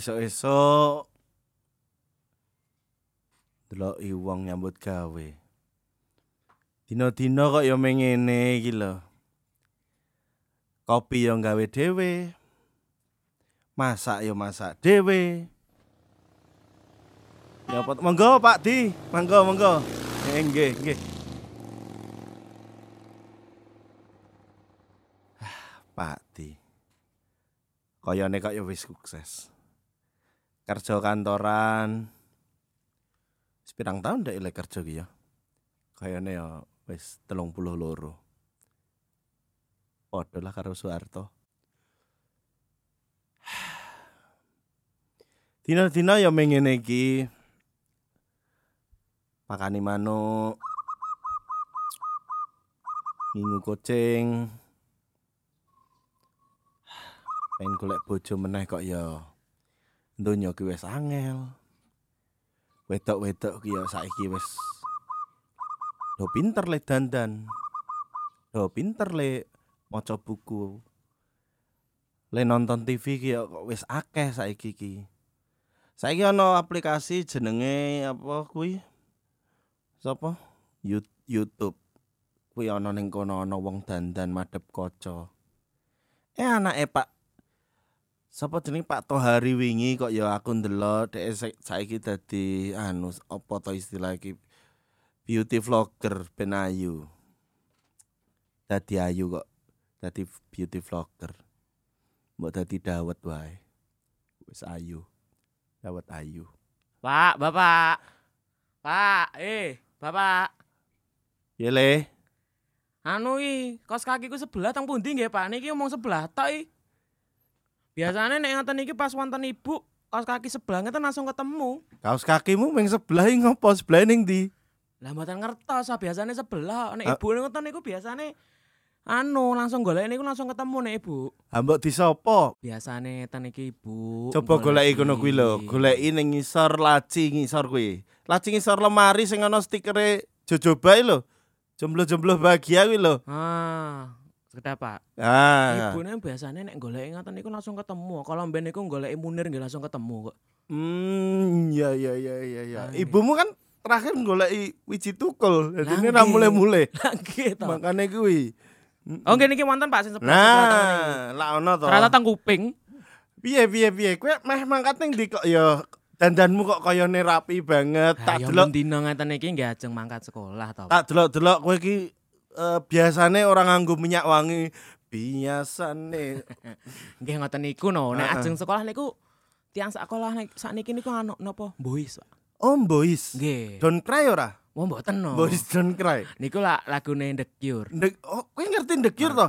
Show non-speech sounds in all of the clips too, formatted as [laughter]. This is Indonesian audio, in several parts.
Esok-esok deloki wong nyambut gawe. Dina-dina kok ya mengene iki lho. Kopi ya gawe dhewe. Masak ya masak dhewe. Apa monggo Pak Di, monggo monggo. Eh, Nggih, nggih. Ah, Pak Di. Koyone kok ya wis sukses. Kerja kantoran. Sepirang tahun ndak ilek kerja ki ya. Kayane ya wis 32. Padha lah karo Soeharto. [sighs] Dina-dina ya mengene iki. Makani manuk. Ngingu kucing. [sighs] Pengen golek bojo meneh kok ya. Donya ki wis angel. Wedok-wedok ki ya saiki wis do pinter le dandan. Do pinter le maca buku. Le nonton TV ki ya kok wis akeh saiki ki. Saiki ana aplikasi jenenge apa kuwi? Sapa? YouTube. Kuwi ana ning kono ana wong dandan madhep kaca. Eh anake Pak Sapa jeneng Pak Tohari wingi kok ya aku ndelok dhek sa- saiki dadi anu apa to istilah iki beauty vlogger ben ayu. Dadi ayu kok. Dadi beauty vlogger. Mbok dadi dawet wae. Wis ayu. Dawet ayu. Pak, Bapak. Pak, eh, Bapak. Yele, Anu iki, kos kakiku sebelah teng pundi nggih, Pak? Niki omong sebelah tok iki. Biasane nek ngoten iki pas wonten ibu, kos kaki sebelah ngeten langsung ketemu. kaos kakimu ming sebelah ngopo? Sebelah ning ndi? Lah mboten ngertos, ah, biasane sebelah. Nek Ah. ibu ngoten niku biasane anu langsung golek niku langsung ketemu nek ibu. Ha mbok disopo? Biasane ngeten iki ibu. Coba goleki kono kuwi lho, goleki ning ngisor laci ngisor kuwi. Laci ngisor lemari sing ana stikere jojobae lho. Jomblo-jomblo bahagia kuwi lho. Ah, sekedap Pak. Ah. Ibune biasane nek golek ngoten niku langsung ketemu. Kalau mben niku golek Munir nggih langsung ketemu kok. Hmm, ya ya ya ya ya. Ah, Ibumu kan terakhir goleki wiji tukul. Jadi ini ra mulai-mulai. [laughs] Makane kuwi. Oh nggih niki wonten Pak sing sebelah. Nah, lah ono to. Ternyata tang kuping. Piye piye piye. Kowe meh mangkat ning ndi kok ya dandanmu kok kayane rapi banget. Tak yo delok dina ngeten niki nggih ajeng mangkat sekolah to. Pak. tak delok-delok kowe iki eh, biasane orang nganggo minyak wangi. Biasane. Nggih ngoten niku no. Nek ajeng sekolah niku tiang sekolah nek sakniki niku anu napa boys Pak. Oh, boys. Nggih. Don't cry ora? Oh mboten no. Boys don't cry. Niku lah lagune The Cure. Ndek, oh, kowe ngerti The Cure to?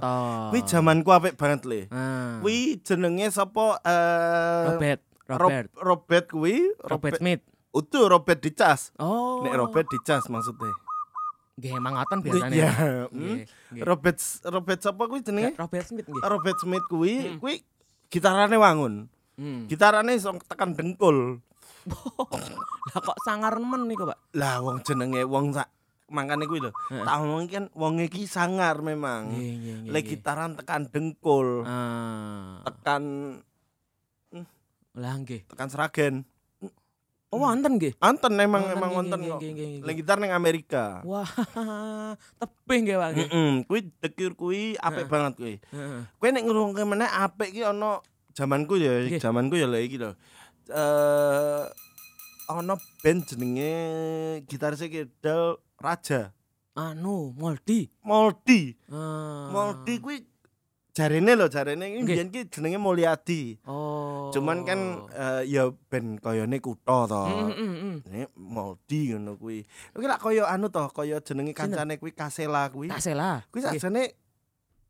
Kuwi zamanku apik banget le. Ah. Kuwi jenenge sapa eh Robert. Rob- Robert. Robert kuwi Robert Smith. Utuh Robert dicas. Oh. Nek Robert dicas maksudnya. Nggih biasane. Iya, Pak. hmm. Nggih, nggih. Robert Robert sapa kuwi jenenge? Robert Smith nggih. Robert Smith kuwi Hmm. kuwi gitarane wangun. Hmm. Gitarane iso tekan dengkul. [laughs] Lah kok sangar nemen niku, Pak? Lah wong jenenge wong sak mangkane kuwi lho. Tak omong kan wong iki sangar memang. Nggih. Lek gitaran tekan dengkul, Ah. tekan Lah nggih. tekan seragen. Oh, wonten nggih. Anten emang Wonten, emang wonten kok. Lek gitar ning Amerika. Wah, [laughs] tebih nggih, Pak. Heeh, kuwi Cure kuwi apik banget kuwi. Heeh. Kowe nek ngrungokne meneh apik ki ana zamanku ya, zamanku ya lho iki lho. Eh ana band jenenge gitaris Kedal Raja. Anu, Moldi. Moldi. Ah. Moldi kuwi jarene lho, jarene iki mbiyen ki jenenge Mulyadi. Oh. Cuman kan eh, ya band kayane kutha to. Heeh, heeh. Jenenge Moldi ngono kuwi. Kuwi lak kaya anu to, kaya jenenge kancane kuwi Kasela kuwi. Kasela. Kuwi sajane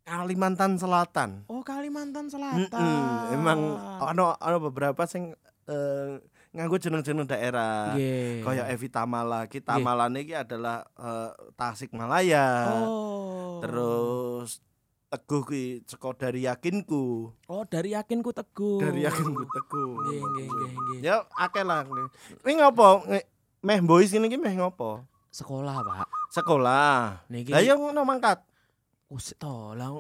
Kalimantan Selatan. Oh, Kalimantan Selatan. Mm-mm, Emang ana ana beberapa sing eh, nganggo jeneng-jeneng daerah. Nggih. Kaya Evi Tamala. Ki Tamalane iki adalah eh, Tasikmalaya. Oh. Terus Teguh ki saka dari yakinku. Oh, dari yakinku teguh. Dari yakinku Teguh. Nggih, nggih, nggih, nggih. Ya akeh lah. Kuwi ngopo? Meh boys ini ki meh ngopo? Sekolah, Pak. Sekolah. Niki. Lah ya ngono mangkat. Usik to, lah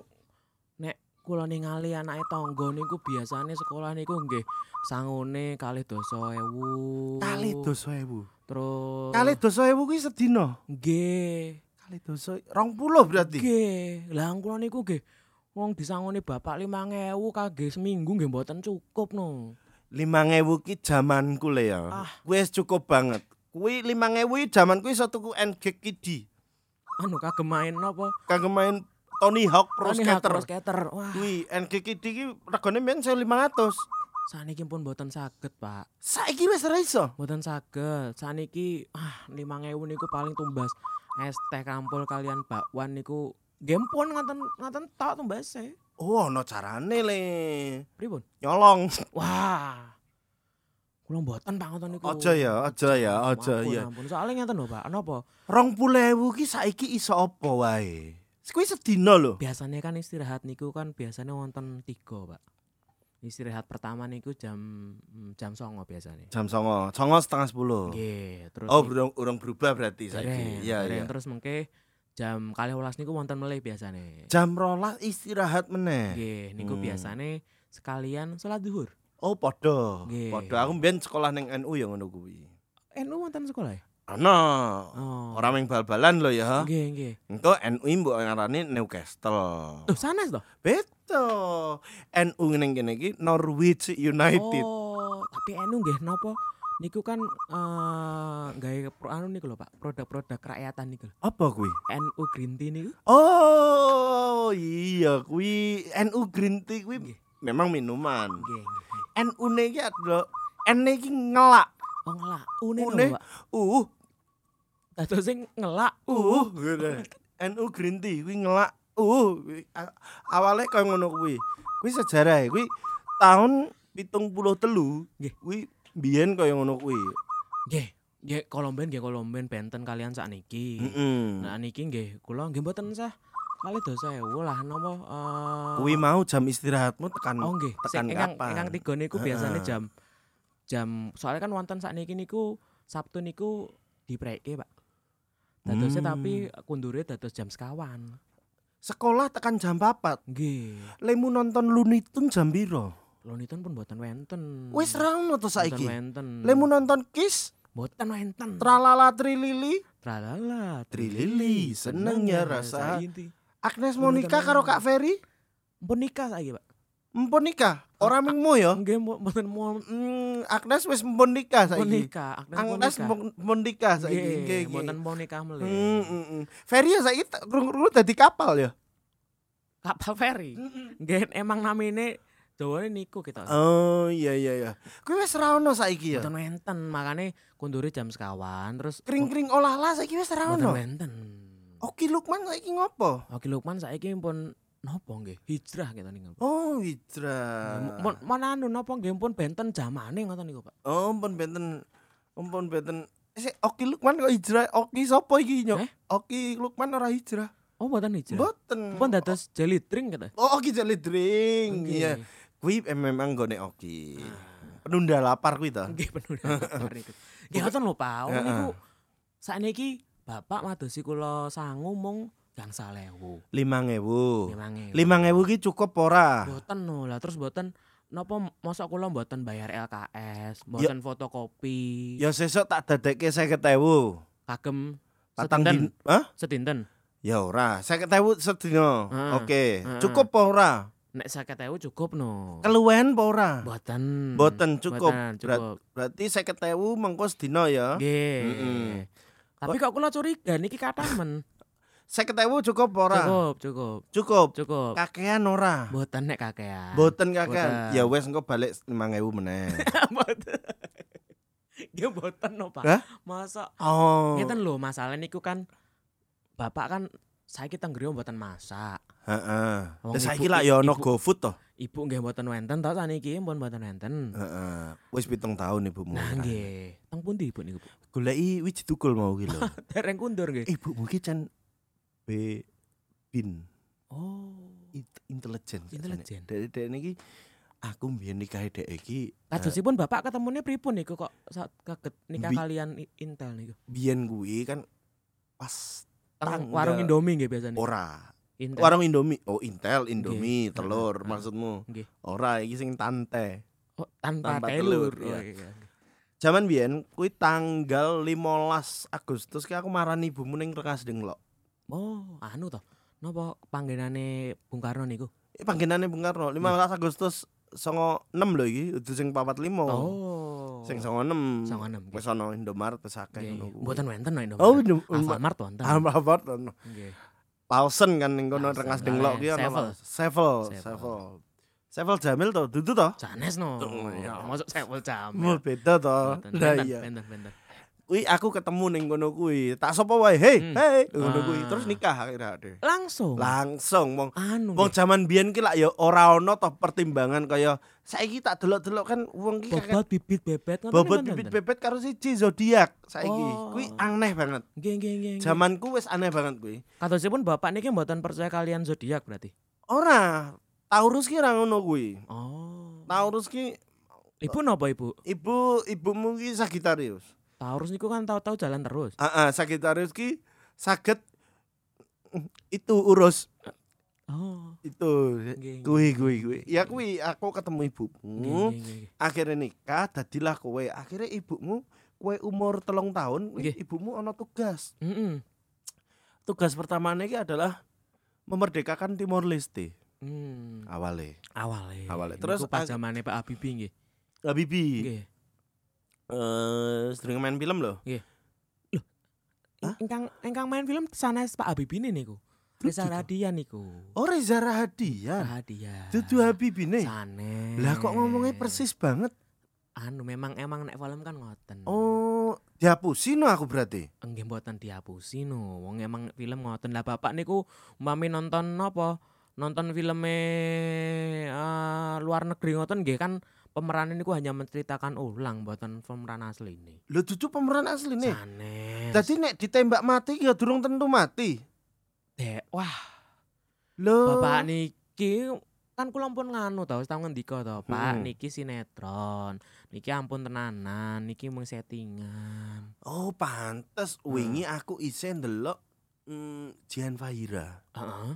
nek kula ningali anake tangga niku biasane sekolah niku nggih sangune kalih dosa ewu. Kali dosa ewu. Terus Kali dosa ewu kuwi sedina. nggih. Kali dosa 20 berarti. Nggih. Lah kula niku nggih wong disangoni bapak 5000 kangge seminggu nggih mboten cukup no. 5000 ki jamanku le ya. Ah. Wis cukup banget. Kuwi 5000 iki jamanku iso tuku NG Kidi. Anu kagem main napa? Kanggo main Tony Hawk Pro Tony Hawk Skater. Pro Skater. Wah, Kuwi NG Kidi ki regane men 1500. Saniki pun mboten saged, Pak. Saiki wis ora iso. Mboten saged. Saniki ah 5000 niku paling tumbas es teh kampul kalian bakwan niku game pun ngaten ngaten tok tumbase. Oh, ono carane le. Pripun? Nyolong. [laughs] Wah. Kula mboten Pak ngoten niku. Aja ya, aja ya, aja ya. Ampun, soalnya ngeten lho, Pak. Napa? 20.000 ki saiki iso apa wae? Kuwi sedina lho. Biasanya kan istirahat niku kan biasanya wonten tiga, Pak. Istirahat pertama niku jam mm, jam songo biasanya. Jam 09.00, 09.00 setengah 10. Nggih, terus Oh, urung urung berubah berarti. Iya, dereng. iya. Terus mengke jam kalih welas niku wonten melih biasanya. Jam rolas istirahat meneh. Nggih, niku Hmm. biasanya sekalian salat zuhur. Oh, padha. Nggih. Padha aku mbiyen sekolah ning NU ya ngono kuwi. NU wonten sekolah ya? Ana. Oh. Ora ming bal-balan lho ya. Nggih, nggih. Engko NU mbok ngarani Newcastle. Tuh, sanes toh? Beto. NU ning kene iki Norwich United. Oh, tapi NU nggih napa? Niku kan eh gawe pro anu niku lho, Pak. Produk-produk kerakyatan niku. Apa kuwi? NU Green Tea niku. Oh, iya kuwi NU Green Tea kuwi Nggih. memang minuman. Nggih. NU ne iki adalah N iki ngelak. Oh ngelak. Une Une. Pak. Uh, Dados sing ngelak. uh, gitu. NU Green Tea kuwi ngelak. Uh, awalnya kaya ngono kuwi. Kuwi sejarah kuwi tahun 73. Nggih. Kuwi biyen kaya ngono kuwi. Nggih. Nggih, kolomben nggih kolomben benten kalian sakniki. Heeh. Nah niki nggih kula nggih mboten sah kali dosa ewu lah napa eh Kuwi mau jam istirahatmu tekan Oh nggih, tekan ingkang kapan? ingkang tiga niku biasanya jam jam soalnya kan wonten sakniki niku Sabtu niku dipreke, Pak. Dadosnya Hmm. tapi kundure dados jam sekawan. sekolah tekan jam 4. Nggih. Lemu nonton Looney Tunes jam piro? Lonitun pun mboten wenten. Wis ra ono to saiki. wenten. Lemu nonton Kiss, mboten wenten. Tralala Trilili, Tralala, Trilili, senengnya rasa. Agnes Monica karo Kak Ferry, Mpun nikah saiki, Pak. mpun nikah. Ora mingmu ya. Nggih mboten mau Hmm, Agnes wis mpun nikah saiki. nikah. Agnes Agnes nikah. saiki. Nggih, mboten mau nikah hmm, hmm. Ferry saiki krungu-krungu dadi kapal ya. Kapal feri. Nggih emang namine dawane niku kita. Oh iya iya iya. Kuwi wis ra ono saiki ya. Mboten wenten, makane kundure jam sekawan terus Kring-kring olahlah saiki wis ra mboten ono. wenten. Oki Lukman saiki ngopo? Oke Lukman saiki pun nopo nggih? Hijrah kita niku. Oh, hijrah. Mana anu napa nggih pun benten jamane ngoten niku, Pak. Oh, pun benten pun benten Eh, sik, Oki Lukman kok hijrah? Oki sapa iki nyok? Eh? Oki Lukman ora hijrah. Oh, mboten hijrah. Mboten. Pun dados jelly drink kata. Oh, Oki jelly drink. Iya. Kuwi eh, memang gone Oki. Ah. Penunda lapar kuwi to. Nggih penuh [laughs] lapar niku. Nggih ngoten lho, Pak. Niku sakniki Bapak madosi kula sangu mung gangsal ewu. 5000. 5000. 5000 ki cukup ora? Boten no lah terus boten napa mosok kula mboten bayar LKS, mboten fotokopi. Ya sesuk tak dadekke 50000. Kagem Patang din. Hah? Sedinten. Ya ora, 50000 sedina. Heeh. Oke. Heeh. Cukup apa ora? Nek 50.000 cukup no. Keluwen apa ora? Boten. Boten cukup. Boten, cukup. Berarti 50000 mengko sedina ya. Nggih. Mm-mm. Tapi kok kula curiga niki kathah men. 50000 cukup ora? Cukup, cukup, Cukup. cukup. Kakean ora? Boten nek kakean. Boten kakean. Boten. Ya wes engko balik 5000 meneh. [laughs] boten. Nggih boten no, Pak. Hah? Masa Oh. ngeten lho, masalah niku kan Bapak kan saiki teng griya mboten masak. Heeh. Wong Lah saiki ibu- lak ya ono ibu- GoFood to. Ibu nggih mboten wenten to saniki pun mboten wenten. Heeh. Wis pitung tahun ibumu. Nah nggih, teng pundi ibu niku? Bu? Goleki wiji tukul mau ki lho. [laughs] Dereng kundur nggih. Ibumu ki can B bin Oh. Int- intelijen. Intelijen. Dari dek niki aku mbiyen nikahi dek iki eh, Kadosipun Bapak ketemune pripun niku kok saat kaget nikah Bi- kalian Intel niku? biyen kuwi kan pas Tanggal- warung Indomie nggih biasanya. ora Intel. Warung Indomie. Oh, Intel, Indomie, Nggih. telur Heeh, maksudmu. Nggih. Ora, iki sing tante. Oh, tanpa, tanpa telur. telur, Oh, iya. iya. Zaman biyen kuwi tanggal 15 Agustus ki aku marani ibumu ning Rengas Denglok. Oh, anu toh. Napa panggenane Bung Karno niku? Iki panggenane Bung Karno 15 Agustus 96 lho iki, udah sing 45. Oh. Sing 96. 96, nggih. Wis ana Indomaret wis akeh ngono. Mboten wenten no Oh, Indomaret. Indom- Alfamart wonten. Alfamart ono. Nggih. Lawson kan ning kono Rengas Denglok ki ono. Sevel. Sevel, Sevel. Jamil to, dudu to? Sanes no. Oh, iya. Masuk Sevel jam. Mau beda to. Benten, Lah iya. benten, benten. Kuwi aku ketemu ning kono kuwi. Tak sapa wae, "Hei, Hmm. hei." Ngono kuwi. Ah. Terus nikah akhirnya ade. Langsung. Langsung wong anu. Wong nggih. jaman biyen ki lak ya ora ono toh pertimbangan kaya saiki tak delok-delok kan wong ki kakek bobot bibit bebet bobot bibit bebet karo siji zodiak saiki. Oh. Kuwi aneh banget. Nggih, nggih, nggih. nggih. Zamanku wis aneh banget kuwi. Katosipun bapak niki mboten percaya kalian zodiak berarti. Ora, Taurus ki ora ngono kuwi. Oh. Taurus ki Ibu napa ibu? ibu ibumu ki Sagittarius. Taurus niku kan tahu-tahu jalan terus. Heeh, Sagittarius ki saged itu urus Oh. itu kuwi kuwi kuwi. Ya kuwi aku ketemu ibumu. akhirnya nikah dadilah kowe akhirnya ibumu kowe umur telung tahun ibumu ono tugas Mm-mm. tugas pertamanya iki adalah memerdekakan Timor Leste Hmm. awalnya Awale. Awale. Terus Terus pas zamane Pak Habibie nggih. Habibi Nggih. Eh sering main film loh Hah? Ingkang ingkang main film sanes Pak Habibie ini niku. Reza Dudu. Radian niku. oh Reza Rahadian Radian. Dudu Habibi nih Sanes. lah kok ngomongnya persis banget Anu memang emang nek film kan ngoten. oh dihapusin no aku berarti Enggih mboten dihapusi no. Wong emang film ngoten. Lah bapak niku umpami nonton napa? Nonton filme eh, luar negeri ngoten nggih kan pemeran niku hanya menceritakan ulang mboten pemeran asli ini. lo dudu pemeran asli nih Sanes. jadi nek ditembak mati ya durung tentu mati Dek, wah lo bapak niki kan kula pun nganu tau tau ngendika to, Pak, Hmm. niki sinetron. Niki ampun tenanan, niki mung settingan. Oh, pantes wingi aku isen ndelok mm, Jihan Fahira. Heeh.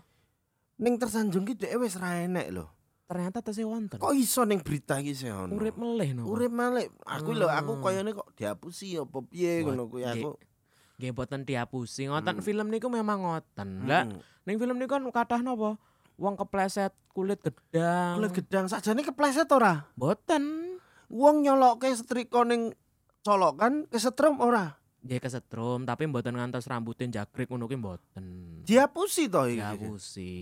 Ning tersanjung ki dhek wis ra enek lho. Ternyata tesih wonten. Kok iso ning berita iki sih ono? urip meleh no. Urip malih. Aku lho aku Hmm. koyone kok dihapusi apa piye ngono kuwi aku. Nggih boten dihapusi. Ngoten Hmm. film niku memang ngoten. Lah, Mm. ning film niku kan kathah napa? Wong kepleset kulit gedang. Kulit gedang sakjane kepleset ora? boten. Wong nyolokke setrika ning colokan kesetrum ora? Nggih kesetrum tapi mboten ngantos rambutin jagrik ngono ki mboten. Dihapusi to iki. Dihapusi.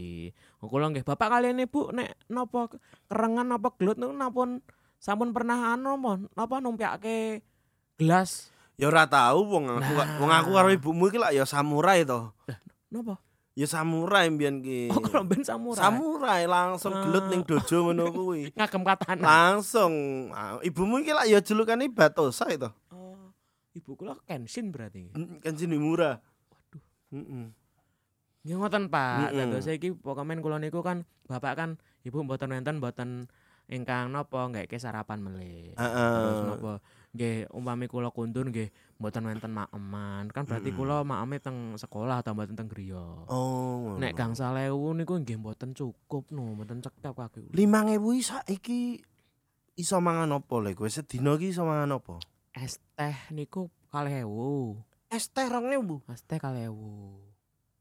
Oh, Kula nggih bapak kalian ibu nek napa kerengan napa gelut niku napun sampun pernah anu napa napa numpiake gelas Ya ora tau wong aku Nah. wong aku karo ibumu iki lak ya samurai to. napa? Ya samurai mbiyen ki. Oh kalau ben samurai. Samurai langsung gelut Ah. ning dojo ngono kuwi. [laughs] ngagem katana. langsung ah, ibumu iki lak ya julukane Batosa itu ibu kula Kenshin berarti. kan sini murah Waduh. Heeh. Nggih ngoten Pak. Mm-mm. Dados saiki pokomen kula niku kan bapak kan ibu mboten wonten mboten ingkang napa nggak sarapan melih. Terus napa nggih umpami kula kundur nggih mboten wonten maeman. Kan berarti Mm-mm. kula maeme teng sekolah atau mboten teng griya. oh Nek gangsal ewu niku nggih mboten cukup no, mboten cekap kaki. 5000 saiki iso mangan apa lek kowe sedina iki iso mangan apa Es teh niku kalih ewu. es teh 2000 Es teh kalih ewu.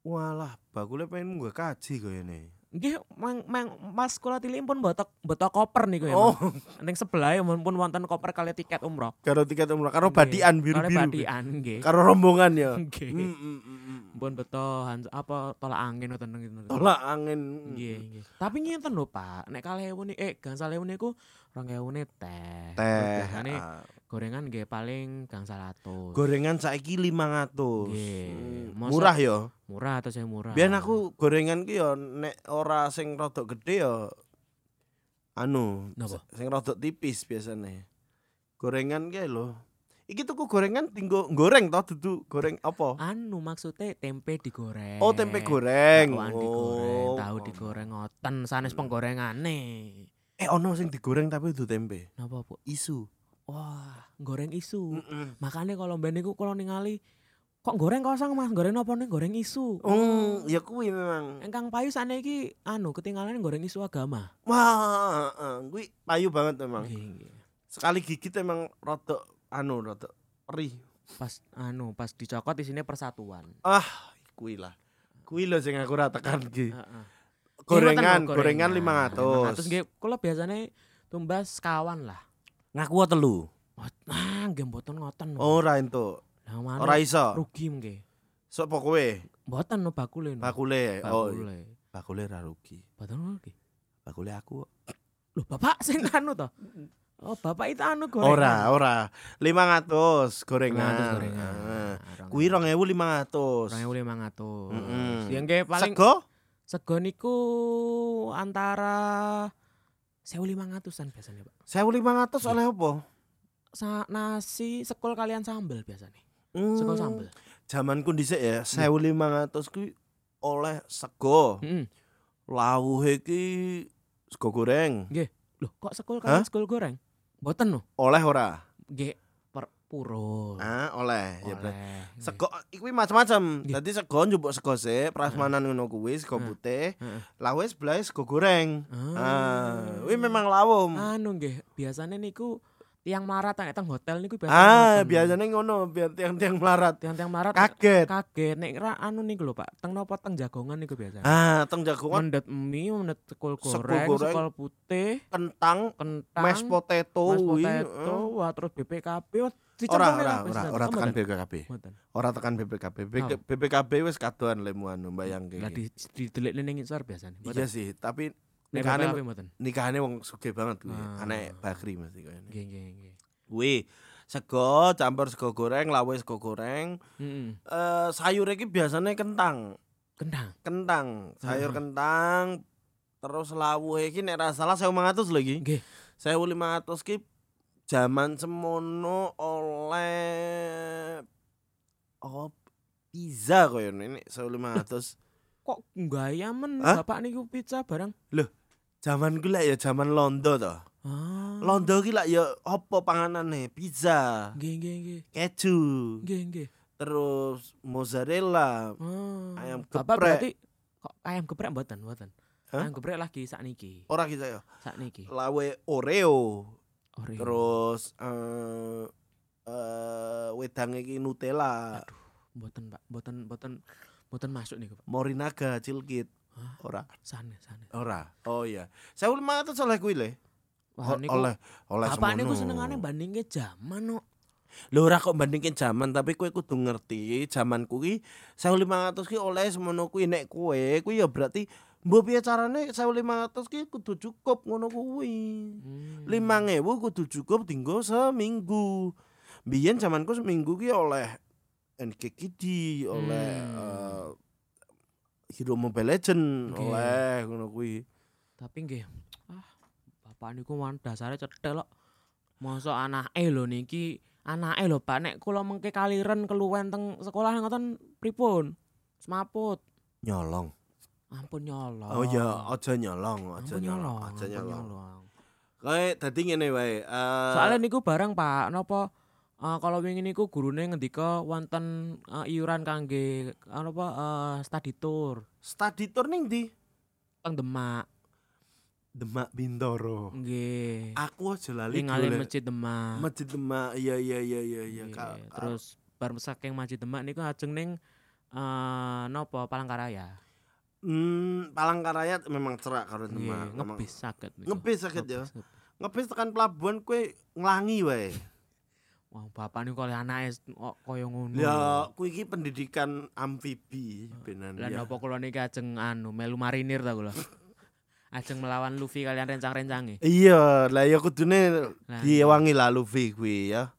walah bakule pengen munggah kaji kayane Nggih mang, mang Mas kula tilih pun botok botok koper niku ya. oh Ning sebelah ya pun wonten koper kali tiket umroh. karo tiket umrah karo badian biru-biru badian nggih. karo rombongan ya Nggih. Mm, mm, mm, mm. Pun beto hans apa tolak angin ngoten gitu. tolak angin Nggih, nggih. Tapi ngenten lho, Pak. Nek kalih ewu ni eh gangsal ewu niku 2000 teh. teh Biasane ah. gorengan nggih paling gangsal atus. gorengan saiki 500 Nggih. Hmm, murah ya murah atau saya murah. Biyen aku gorengan ki ya nek ora sing rodok gede ya anu, Napa? sing rodok tipis biasane. Gorengan ki lho. Iki tuku gorengan tinggo goreng toh dudu goreng apa? anu maksudnya tempe digoreng. Oh, tempe goreng. Bakwan digoreng, Oh. tahu digoreng ngoten sanes penggorengane. Eh ono sing digoreng tapi dudu tempe. Napa, Bu? Isu. Wah, goreng isu. Heeh. Makanya kalau mbak niku kalau ningali Kok goreng kosong Mas? Goreng apa nih? Goreng isu. Oh, ya kuwi memang. Engkang payu sakniki anu ketinggalan goreng isu agama. Wah, heeh, kuwi payu banget memang. Sekali gigit emang rada anu rada perih. Pas anu pas dicokot di sini persatuan. Ah, kuwi lah. Kuwi lho sing aku ora tekan iki. Heeh. Gorengan, gorengan 500. 500 nggih kula biasanya tumbas sekawan lah. Ngaku telu. Ah, nggih mboten ngoten. Ora entuk. Ora iso. rugi nggih. Sopo kowe? Mboten no bakule no. Bakule. Oh, Bakule. bakule ra rugi. Mboten rugi. Bakule aku. Loh, Bapak sing anu to. Oh, Bapak itu anu gorengan. Ora, ora. 500 gorengan. 500 gorengan. Arang- Kuwi 2500. 2500. Mm-mm. Ya nggih paling Sego? Sego niku antara 1500-an biasanya, Pak. 1500 oleh apa? Sa nasi sekul kalian sambel biasanya. Hmm, Sego sambel. Zamanku dhisik ya, 1500 kuwi oleh sego. Heeh. Lawuhe iki sego goreng. Loh, kok sekul kalian sekul goreng? Mboten no. Oleh ora? Nggih puro. Ah, oleh. Ya Oleh. Sego kuwi macam-macam. Nggih. Dadi sego njupuk sego sik, prasmanan ngono kuwi sego putih. Lawuhe sebelah sego goreng. Ah. Ah, kuwi memang lawum. anu nggih, biasanya niku tiang marat nek teng hotel niku biasa Ah, biasanya ngono biar tiang-tiang melarat. tiang-tiang marat Kaget. kaget nek ra anu niku lho Pak, teng napa teng jagongan niku biasa. Ah, teng jagongan Mendet mie, mendet Sekul goreng, goreng. sekul putih, kentang, kentang, mashed potato, mashed potato, wah terus BPKB, Ora ora ora ora tekan? BPKB. Ora tekan BPKB. BPKB wis kadoan lemu anu bayangke. Lah didelik ning ngisor biasanya. Iya sih, tapi nikahane nikahane wong sugih banget kuwi. Ah. Anek Bakri mesti koyo Nggih, nggih, nggih. Kuwi sego campur sego goreng, lawuh sego goreng. Heeh. Eh sayur iki biasanya kentang. Kentang. Kentang, sayur Heeh. kentang. Terus lawuh iki nek ra salah 1500 lho iki. Nggih. 1500 ki zaman semono oleh oh pizza koyo ini 1500. [laughs] Kok gayamen Hah? Bapak niku pizza barang? Zaman ku lek ya zaman londo to. Ah. Londo lek ya apa panganane? Pizza, Nggih, nggih, nggih. keju, Nggih, nggih. terus mozzarella. Ah. Ayam Bapak geprek. berarti kok ayam geprek mboten, mboten. Hah? Ayam geprek lagi sakniki. Ora kita ya. Sakniki. Lawe Oreo, Oreo. terus eh eh wedang iki Nutella, mboten, Pak. Mboten, mboten, mboten masuk niku, Pak. Morinaga, Cilkit. Hah? Ora, Sane, sane. ora. Oh iya. 1500 oleh kuwi le. Wah, O- niku oleh oleh Bapak niku senengane bandingke zaman no. Lho ora kok bandingke zaman tapi kowe kudu ngerti zaman kuwi 1500 ki oleh semono kuwi nek kowe kuwi ya berarti mbok piye carane 1500 ki kudu cukup ngono kuwi. Hmm. 5000 kudu cukup dinggo seminggu. Biyen zamanku seminggu ki oleh NKKD, oleh Hmm. eh, Hero Mobile Legend, Oke. oleh ngono kuwi. Tapi nggih, ah, bapak niku man dasare cetel kok. Mosok anake lho niki, anake lho Pak nek kula mengke kaliren keluwen teng sekolah ngoten pripun? Semaput. Nyolong. Ampun nyolong. Oh ya, aja nyolong, aja nyolong, aja nyolong. nyolong. Kayak dadi ngene wae. eh, Soalnya niku barang Pak, napa eh, kalau wingi niku gurune ngendika wonten eh, iuran kangge napa eh, study tour study tour ning ndi? teng Demak. Demak Bintoro. Nggih. Aku aja lali golek. Masjid Demak. Masjid Demak. Iya iya iya iya iya. Terus bar saking Masjid Demak niku ajeng ning eh napa Palangkaraya. Hmm, Palangkaraya memang cerak karo Demak. Memang- ngebis saged niku. Ngebis saged ya. Ngebis tekan pelabuhan kue nglangi wae. Wah, bapak niku kali anake kaya ngono. Ya, kuwi iki pendidikan amfibi benan Lah napa kula niki ajeng anu melu marinir ta kula. [laughs] ajeng melawan Luffy kalian rencang-rencange. Iya, lah ya kudune Lah, diewangi lah Luffy kuwi ya.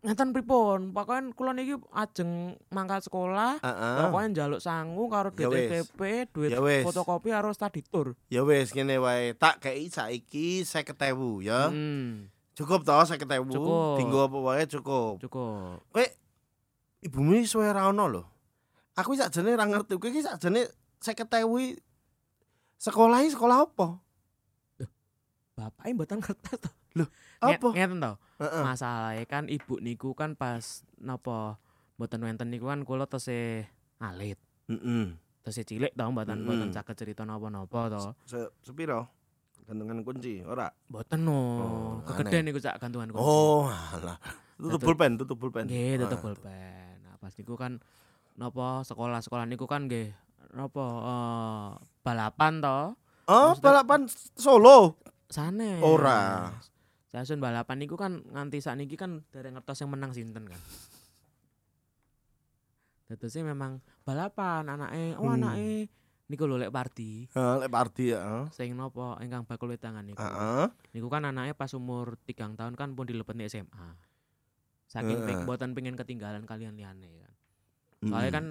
Ngeten pripun? Pokoke kula niki ajeng mangkat sekolah, Heeh. pokoke njaluk sangu karo Ya. DTP, duit Ya fotokopi karo study tour. Ya wis ngene wae. Tak kei saiki 50.000 ya. Hmm, Cukup toh 50.000. Cukup. Dinggo apa wae cukup. cukup. Kowe ibumu iki suwe ra ono lho. Aku sakjane ra ngerti kowe iki sakjane 50.000 sekolah iki sekolah apa? Bapaknya mboten kertas to. Apa? Ngeten to. Heeh. Masalahnya kan ibu niku kan pas napa mboten wonten niku kan kula tesih alit. Heeh. Tesih cilik to mboten mboten saged cerita napa-napa to. Se sepiro? Gantungan kunci ora? Mboten no. Oh, Kegeden niku sak gantungan kunci. Oh, alah. Tutup pulpen, tutup pulpen. Nggih, tutup pulpen. Nah, pas niku kan napa sekolah-sekolah niku kan nggih napa eh, balapan to. Oh, Maksudnya- balapan Solo. Sanes. Ora. Jasun balapan niku kan nganti sakniki kan dari ngertos yang menang sinten kan. Dadosnya memang balapan anake, oh Hmm. anake niku lho lek Pardi Heeh, lek Pardi ya. sing napa ingkang bakul wedangan niku. Heeh. Niku kan anaknya pas umur tigang tahun kan pun dilepetne SMA. Saking peng, boten pengen ketinggalan kalian liyane kan. Soalnya Mm. kan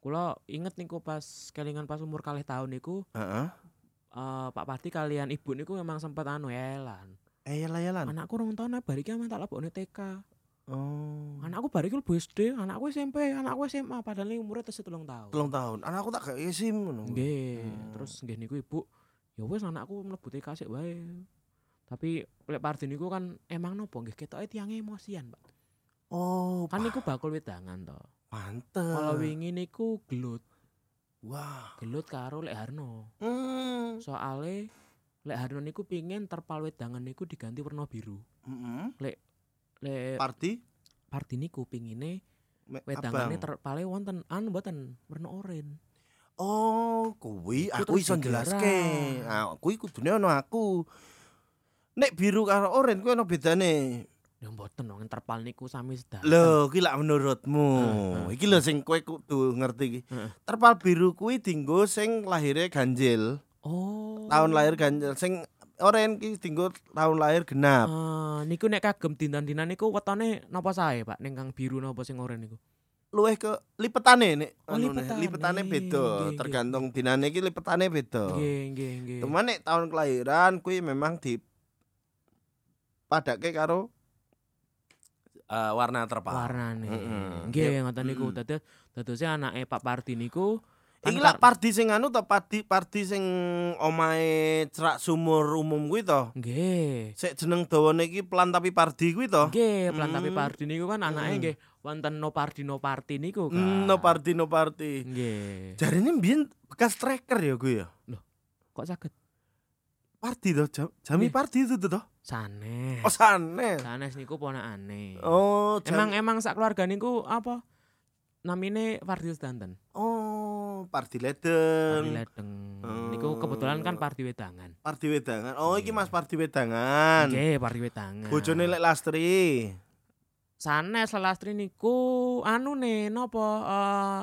kula inget niku pas kelingan pas umur kalih tahun niku Heeh. eh, Pak Parti kalian ibu niku memang sempat anu elan. Eh, yalah-yalan. Anakku rong tahun bari ki tak lebokne TK. Oh. Anakku bari ki lebu SD, anakku SMP, anakku SMA padahal umurnya tesih telung tahun. Telung tahun. Anakku tak kayak SIM ngono. Nggih, Hmm. terus nggih niku ibu, ya wis anakku mlebu TK sik wae. Tapi lek Pardi niku kan emang nopo nggih ketoke tiyang emosian, Pak. Oh, Kan niku bakul wedangan to. pantes. Kalau wingi niku gelut, Wah. gelut karo Lek Harno. Hmm. Soale Lek Harno niku pingin terpal wedangan niku diganti warna biru. Heeh. Lek Pardi Pardi niku pingine wedangane terpale wonten anu mboten warna oranye. Oh, kuwi aku iso jelaske. Ah, kuwi kudune ono aku. Nek biru karo oranye kuwi ono bedane. Ya mboten wong terpal niku sami sedaten. Lho, ki lak menurutmu. Heeh. Iki lho sing kowe kudu ngerti iki. Heeh. Terpal biru kuwi dinggo sing lahirnya ganjil. Oh. Tahun lahir ganjil sing oranye ki dinggo tahun lahir genap. Ah, niku nek kagem dinten-dinten niku wetone napa sae, Pak? Ning kang biru napa sing oranye niku? Luwih ke lipetane nek Oh, anune. lipetane. lipetane beda, tergantung dinane iki lipetane beda. Nggih, nggih, nggih. Cuman nek tahun kelahiran kuwi memang di padake karo eh, warna terpal. warnane. Heeh. Nggih, ngoten niku. Mm. Dados dadose anake Pak Pardi niku Iki lak pardi sing anu to pardi pardi sing omahe cerak sumur umum kuwi to. Nggih. Sik jeneng dawane iki pelan tapi pardi kuwi to. Nggih, pelan tapi Hmm. Pardi niku kan anake Hmm. nggih wonten no Pardi no Parti niku kan. Hmm, no pardi no pardi. Nggih. Jarine mbiyen bekas tracker ya kuwi ya. Kok saged Pardi to, jam, jami pardi itu to. sanes. Oh sanes. Sanes niku ponakane. Oh, jam, Emang emang sak keluarga niku apa? Namine Pardi Sedanten. oh, pardi Pardi ledeng. Ledeng. Niku kebetulan kan Pardi Wedangan. Pardi wedangan. Oh, iki Iya. Mas Pardi wedangan. Nggih, Pardi Wedangan. Bojone lek Lastri. sanes lelastri niku anu ne napa eh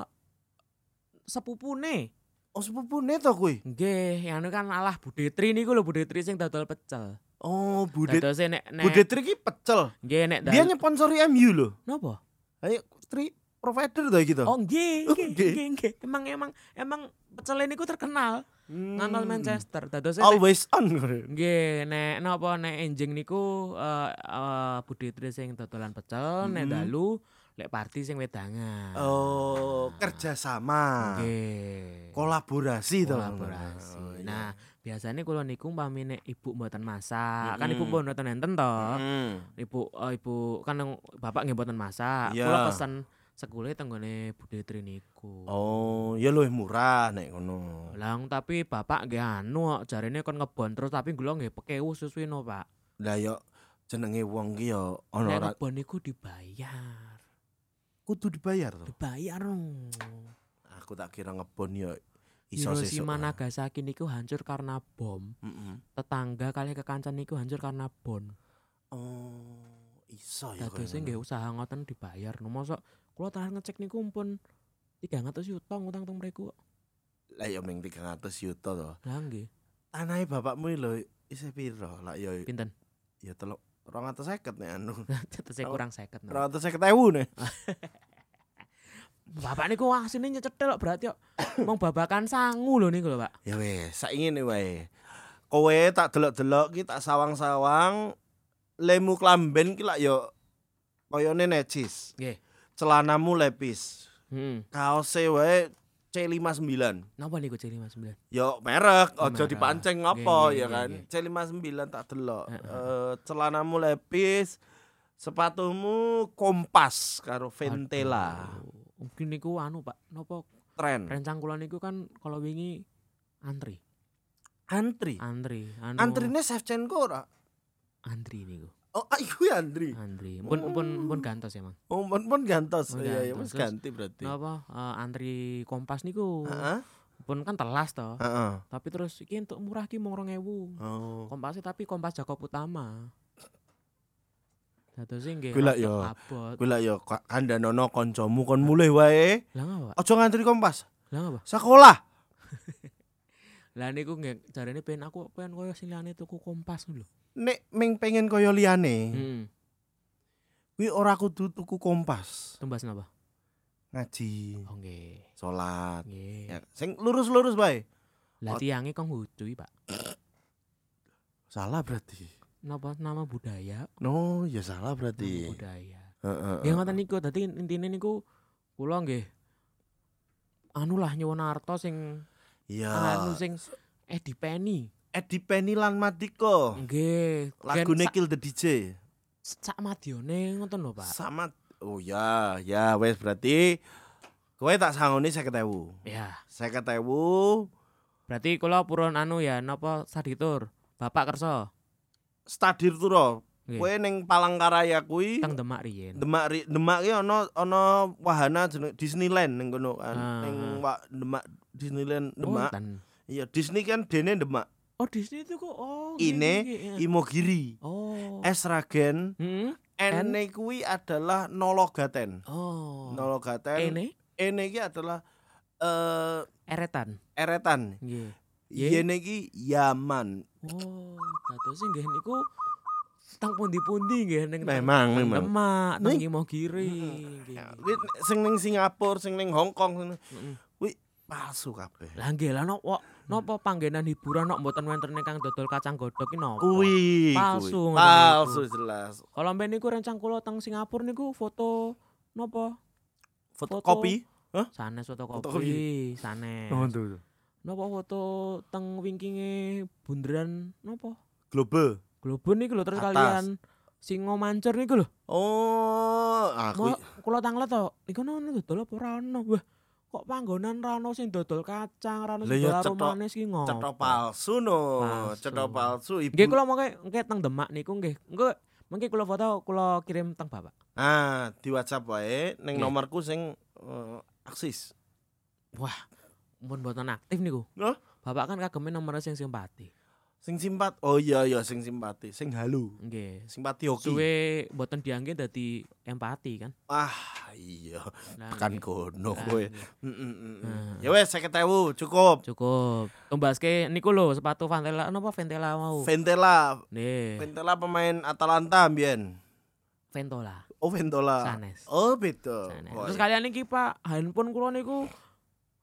sepupune. Oh, sepupune to kuwi. Nggih, anu kan alah Budetri niku lho Budetri sing dodol pecel. Oh, Bude Dadose nek nek Budetri iki pecel. nggih nek Dia nyponsori MU loh. napa? Ayo, tri provider iki to. Oh [laughs] nggih, nggih, nggih. Emang emang emang pecel niku terkenal Hmm. ngantos Manchester. Dadose nek Always on. Nggih, nek napa nek enjing niku eh eh, Budetri sing dodolan pecel, nek Hmm. dalu lek party sing wedangan. Oh, kerjasama. Nggih. Kolaborasi to. Kolaborasi. Oh, iya. Nah, biasanya kalau niku umpami nek ibu mboten masak, kan ibu pun mboten enten to. Hmm. Ibu eh, ibu kan bapak nggih mboten masak. Iya. Kula pesen sekule tenggone Budetri niku. Oh, ya luwih murah nek ngono. Lang tapi bapak nggih anu kok, jarine kon ngebon terus tapi kula nggih pekewu susuino, Pak. Lah yo jenenge wong ki yo ana Nek ora ngebon niku dibayar. kudu dibayar to. Dibayar. oh. Aku tak kira ngebon yo iso sesuk. Hiroshima Nagasaki niku hancur karena bom. Heeh. Tetangga kali kekancan niku hancur karena bom. Oh, iso ya. Dadose nggih usaha ngoten dibayar. No mosok kula terakhir ngecek niku pun 300 yuta ngutang teng mriku. kok. Lah yo ming 300 yuta to. Lah nggih. Tanahe bapakmu lho isih piro? Lah yo Pinten? ya telok 250 nek anu. [laughs] Tetese kurang 50. no. 250.000 nih. [laughs] Bapak niku asine nyecetel kok berarti kok mong babakan sangu lho niku lho, Pak. Ya wes, saiki ngene wae. Kowe tak delok-delok ki tak sawang-sawang lemu klamben ki lak yo koyone necis. Nggih. Celanamu lepis. Heeh. Kaose wae C59. Napa niku C59? Yo merek, Oh, aja merek. dipancing Nggih, apa nggih, ya kan. nggih. C59 tak delok. Eh celanamu lepis, Sepatumu Kompas karo Ventela. Mungkin niku anu Pak, napa Tren. rencang kula niku kan kalau wingi antri. Antri. Antri, anu Antrine Shevchenko ora? antri niku. Oh, ah, iku ya antri. Antri. Pun pun pun gantos ya, Mang. Oh, pun pun gantos. Iya, gantos. wis ganti berarti. Napa eh, antri Kompas niku. Heeh. Pun kan telas toh. Heeh. Tapi terus iki untuk murah ki mung 2000. Oh. Kompasnya tapi Kompas Jakob Utama. Dados nggih. Kuwi yo. Kuwi ya ka- kandhanono kancamu kon mulih wae. Lah ngapa? Aja ngantri Kompas. Lah ngapa? Sekolah. [laughs] Lah niku nggih jarene pengen aku pengen koyo sing liyane tuku Kompas lho. Nek ming pengen kaya liyane, Heeh. kuwi ora kudu tuku Kompas. Tumbas napa? Ngaji, Oh nggih. salat. Nggih. Ya, sing lurus-lurus bae. Lah tiange kok ngudui, Pak. Salah berarti. Napa nama budaya? No, ya salah Nama berarti. budaya. Heeh. Nggih ngoten niku. Dadi intine niku kula nggih anu lah nyuwun arta sing Iya. anu sing eh dipeni. Edi Penny lan Matiko. Nggih. Lagune Kill the DJ. sak, madyone ngoten lho, Pak. Sama Oh ya, ya wes berarti kowe tak sangoni 50.000. Ya. 50.000 Berarti kula purun anu ya napa saditur. Bapak kersa. stadir turo. Nggih. Kowe ning Palangkaraya kuwi Teng Demak riyen. Demak ri, Demak ki ana ana wahana jeneng Disneyland ning kono kan. Ah. Ning Demak Disneyland Demak. Iya, Disney kan dene Demak. Oh, Disney itu kok. Oh. Ini nggih. Imogiri. Oh. Esragen Heeh. Ene kuwi adalah Nologaten. Oh. Nologaten. Ini Ene iki adalah eh eretan. eretan. Nggih. Ye. Yene iki Yaman. Oh, dados nggih niku tang pundi-pundi nggih ning Memang, memang. Demak, teng Nih. Imogiri. sing ning Singapura, sing ning Hong Kong Heeh. Palsu kabeh. Lah nggih lah napa napa panggenan hiburan nok mboten wonten kang dodol kacang godhog ki napa? Kuwi Palsu ngono Palsu niku. jelas. Kalau mben niku rencang kula teng Singapura niku foto napa? Fotokopi. Sanes fotokopi, Fotokopi. sanes. tuh. Napa foto teng wingkinge bunderan napa? Globe. Globon niku lho terus Atas. kalian singo mancur niku lho. Oh, aku Mau kula tanglet to, iku ono dodol apa ora ono? Wah, kok panggonan ra ono sing dodol kacang, ra ono Lah sing dodol manis ki ngopo? cetok palsu no, cetok palsu ibu. Nggih kula mengke engke teng Demak niku nggih. Engko mengke kula foto kula kirim teng Bapak. Ah, di WhatsApp wae ning nomorku sing eh, aksis. Mun mboten aktif niku. Loh? Bapak kan kageme nomor sing simpati. Sing simpat. Oh iya iya sing simpati, sing halu. Nggih. Simpati hoki. Suwe mboten dianggih dadi empati kan. Ah, iya. Nah, Tekan nggih. kono Nah, kowe. nggih. Mm, mm, mm. Nah. Ya wes 50.000 cukup. Cukup. Tumbaske niku lho sepatu Ventela napa Ventela mau. Ventela, Nih, Ventela pemain Atalanta mbien. Ventola. Oh, Ventola. Sanes. Oh, beda. Sanes. Oh, Terus iya. kalian iki Pak, handphone kula niku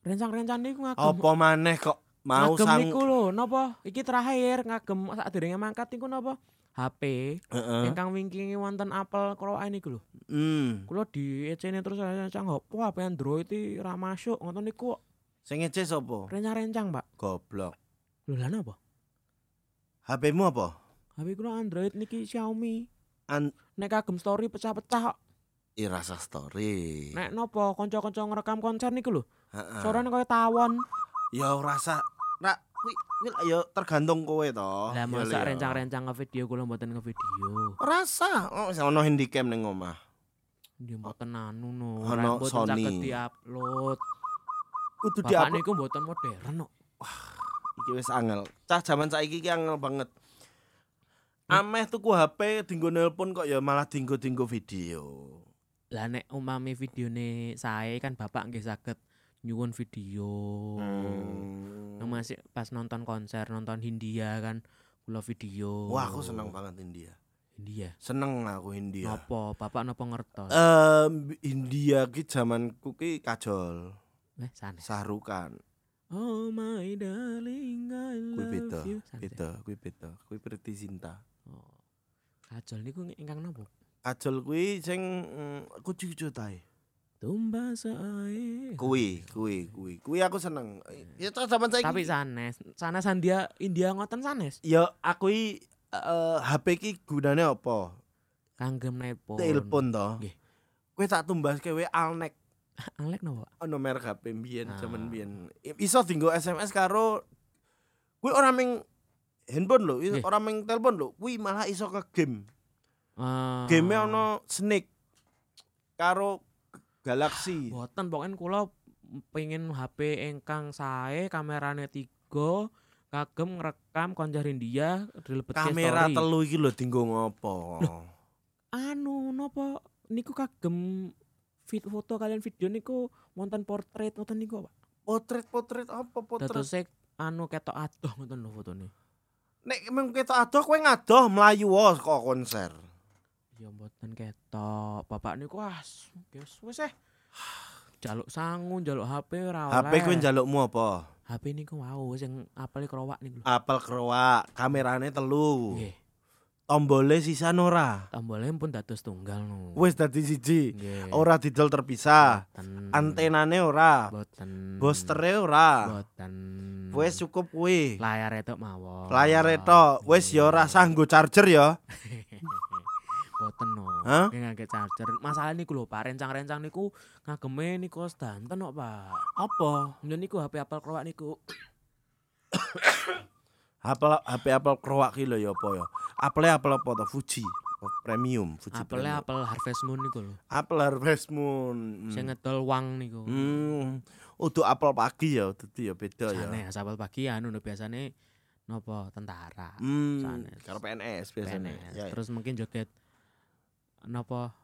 rencang-rencang niku ngagem. apa maneh kok mau ngagem sang niku lho, napa? Iki terakhir ngagem sadurunge mangkat niku napa? HP Heeh. ingkang wingkingi wonten Apple Crown niku lho. Hmm. Kula di ecene terus saya cang opo HP Android iki ra masuk ngoten niku Sing ngece sapa? rencang-rencang, Pak. Goblok. Lho lah napa? HP-mu apa? HP kula Android niki Xiaomi. An Nek kagem story pecah-pecah kok. Irasa story. Nek napa kanca-kanca ngerekam konser niku lho. Heeh. Suarane kaya tawon. Ya rasa Ra, kuwi kuwi lah ya tergantung kowe to. Lah Ya, masa ya. rencang-rencang ngevideo kula mboten ngevideo. Rasa, oh ono handycam ning omah. Dia mboten anu no. Ora mboten saged diupload. Kudu Bapak diupload. niku mboten modern kok. Iki wis angel. Cah jaman saiki iki angel banget. Ameh tuku HP dinggo nelpon kok ya malah dinggo-dinggo video. Lah nek umami videone sae kan bapak nggih saged nyuwun video. Hmm. Yang masih pas nonton konser, nonton Hindia kan kula video. Wah, aku seneng banget India. India. Seneng aku India. Napa? Bapak napa ngertos? Eh India ki zamanku ki kajol, Eh, sanes. Sahrukan. Oh my darling, I Kuwi beda, love you. Beda, kuwi beda. Kuwi Priti Zinta. Oh. Kajol niku ingkang napa? Kajol kuwi sing mm, kucu-kucu tae. Tumbas ae. Kuwi, kuwi, kuwi. Kuwi aku seneng. Ya cah zaman saiki. Tapi sanes, sanes India India ngoten sanes. ya aku i eh, HP ki gunane apa? kangge nelpon. telepon to. Nggih. Kowe tak tumbaske wae Alnek [laughs] Alek napa? ono merek HP mbiyen Ah. jaman mbiyen. Iso dienggo SMS karo kuwi ora ming handphone lho, ora ming telepon lho, kuwi malah iso ke game. Ah. Game ono Snake karo Galaxy. [sighs] Boten pokoknya kula pengen HP ingkang sae kamerane tiga kagem ngrekam konco India dilebetke Kamera story. telu iki lho dienggo ngopo? Anu napa niku kagem fit foto kalian video niku wonten portrait ngoten niku Pak. Potret-potret apa potret? Dadose anu ketok adoh ngoten lho fotone. Nek emang ketok adoh kowe ngadoh mlayu wae kok konser. Ya mboten ketok. Bapak niku as wis wis eh. Jaluk sangu, jaluk HP ora oleh. HP kowe njalukmu apa? HP niku wau sing apel kerowak niku. Apel kerowak, kamerane telu. Nggih. Tombole sisan ora. Tombolnya pun dados tunggal no. Wis dadi siji. Ora didol terpisah. Boten. Antenane ora. boten. Boosteré ora. boten. Wis cukup kuwi. layar itu mawon. Layar tok. Wis ya ora sanggo charger ya. [laughs] boten no. Hah? Nggih ngangge charger. Masalah niku lho Pak, rencang-rencang niku ngageme niku sedanten kok Pak. Apa? Nyen niku HP Apple kerowak niku. [coughs] Apel HP Apple kerowak ki lho ya apa ya? Apple Apple apa to? Fuji. Oh, Premium, Fuji Apple Premium. Apple Harvest Moon niku lho. Apple Harvest Moon. Hmm. Sing ngedol wang niku. Hmm. Udah apel pagi ya, dadi ya beda ya. Sanes apel pagi anu biasane nopo tentara. Hmm, karo PNS biasanya. PNS. Ya, ya. Terus mungkin joget napa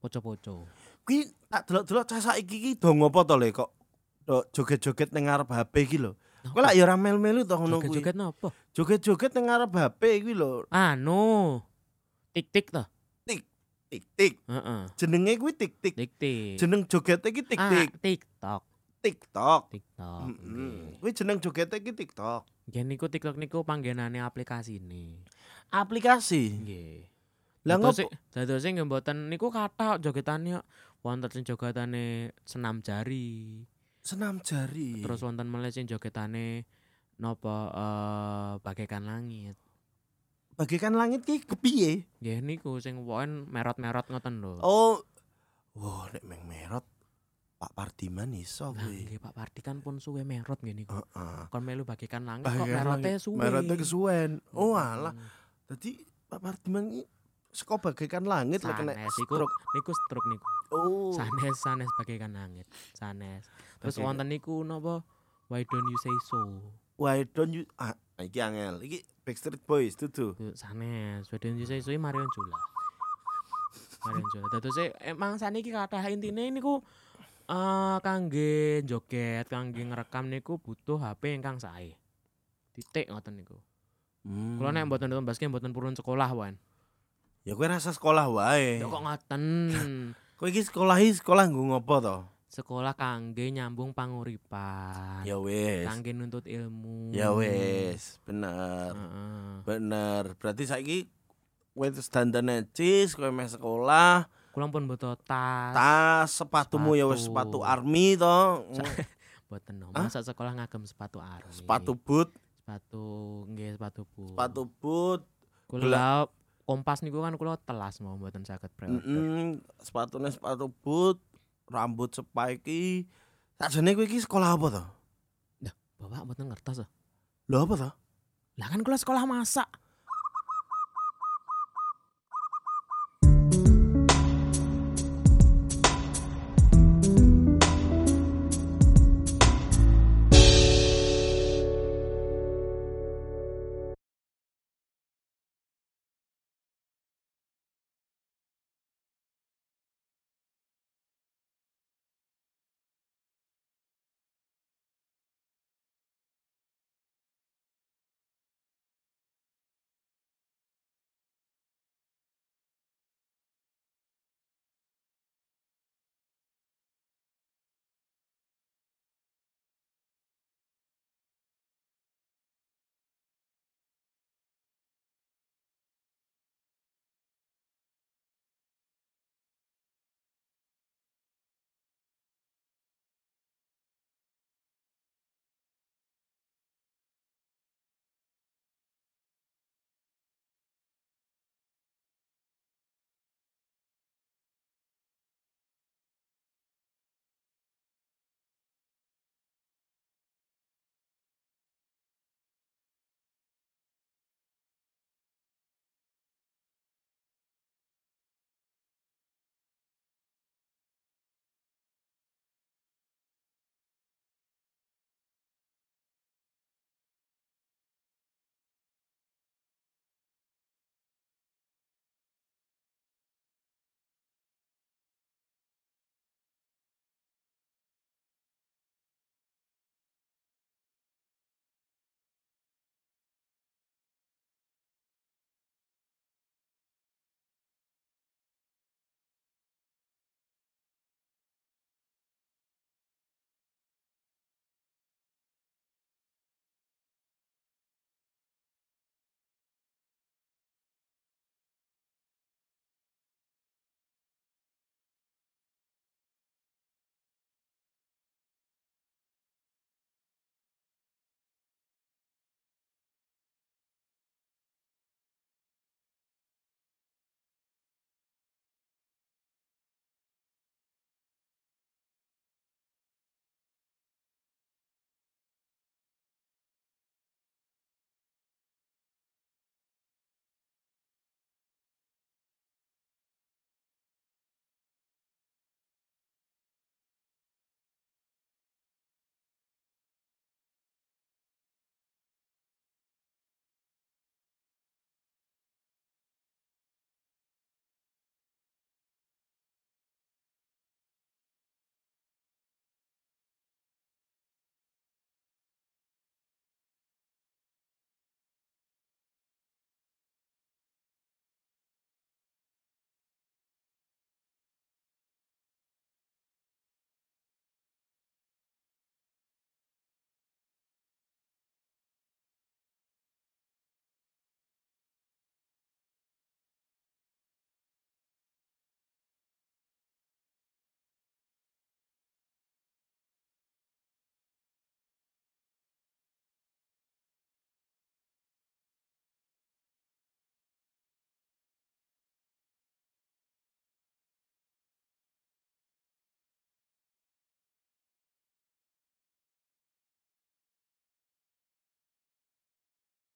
poco-poco. Kuwi tak delok-delok cah saiki iki do ngopo to le kok joget-joget ning ngarep HP iki lho. Kowe lak ya ora melu-melu to ngono kuwi. Joget-joget napa? Joget-joget ning ngarep HP iki lho. Anu, tik-tik to. Tik-tik. Heeh. Jenenge kuwi tik-tik. Tik-tik. Jeneng joget iki tik-tik. Ah, TikTok. TikTok. TikTok. Heeh. nggih. Kuwi jeneng joget iki TikTok. Nggih niku TikTok niku panggenane aplikasine. Aplikasi. Nggih. Lah ngopo? sing- dados sing mboten niku kathah jogetane wonten sing jogetane senam jari. Senam jari. Terus wonten meneh sing jogetane napa eh bagaikan langit. bagaikan langit ki kepiye? Nggih niku sing pokoke merot-merot ngoten lho. Oh. Wah, nek meng merot Pak Pardiman iso kuwi. nggih Pak Pardi kan pun suwe merot nggih niku. Heeh. Kon melu bagaikan langit kok Bagaikan merote langit. suwe. Merotnya kesuwen. Oh Mm. alah. Dadi Pak Pardiman iki saka bagaikan langit lek kena iku niku stroke niku. Oh. Sanes sanes bagaikan langit. Sanes. Terus Bagaikan- wonten niku napa? Why don't you say so? Why don't you ah iki angel. Iki Backstreet Boys dudu. Ku Sanes. Why don't you say so Marion Jola. Marion Jola. Dados emang saniki kathah intine niku eh kangge joget, kangge ngrekam niku butuh HP ingkang sae. Titik ngoten niku. Hmm. Kula nek mboten nonton basket mboten purun sekolah wan. Ya kowe rasa sekolah wae. Ya kok ngoten. [laughs] Kowe iki sekolah iki sekolah nggo ngopo to? sekolah kangge nyambung panguripan. Ya wis. Kangge nuntut ilmu. Ya wis, bener. Heeh. Bener. Berarti saiki kowe terus dandane cis, kowe meh sekolah, Kula pun butuh tas. tas, sepatumu ya wis Sepatu. sepatu army to. [laughs] Boten no. Masa sekolah ngagem sepatu army. Sepatu boot, sepatu nggih sepatu bu. sepatu boot, Kula kompas niku kan kula telas mau mboten saged pre-order. mm sepatune sepatu boot, rambut spike. Sakjane kowe iki sekolah apa to? Bapak mboten ngertos. ah. Lho apa to? Lah kan kula sekolah masak.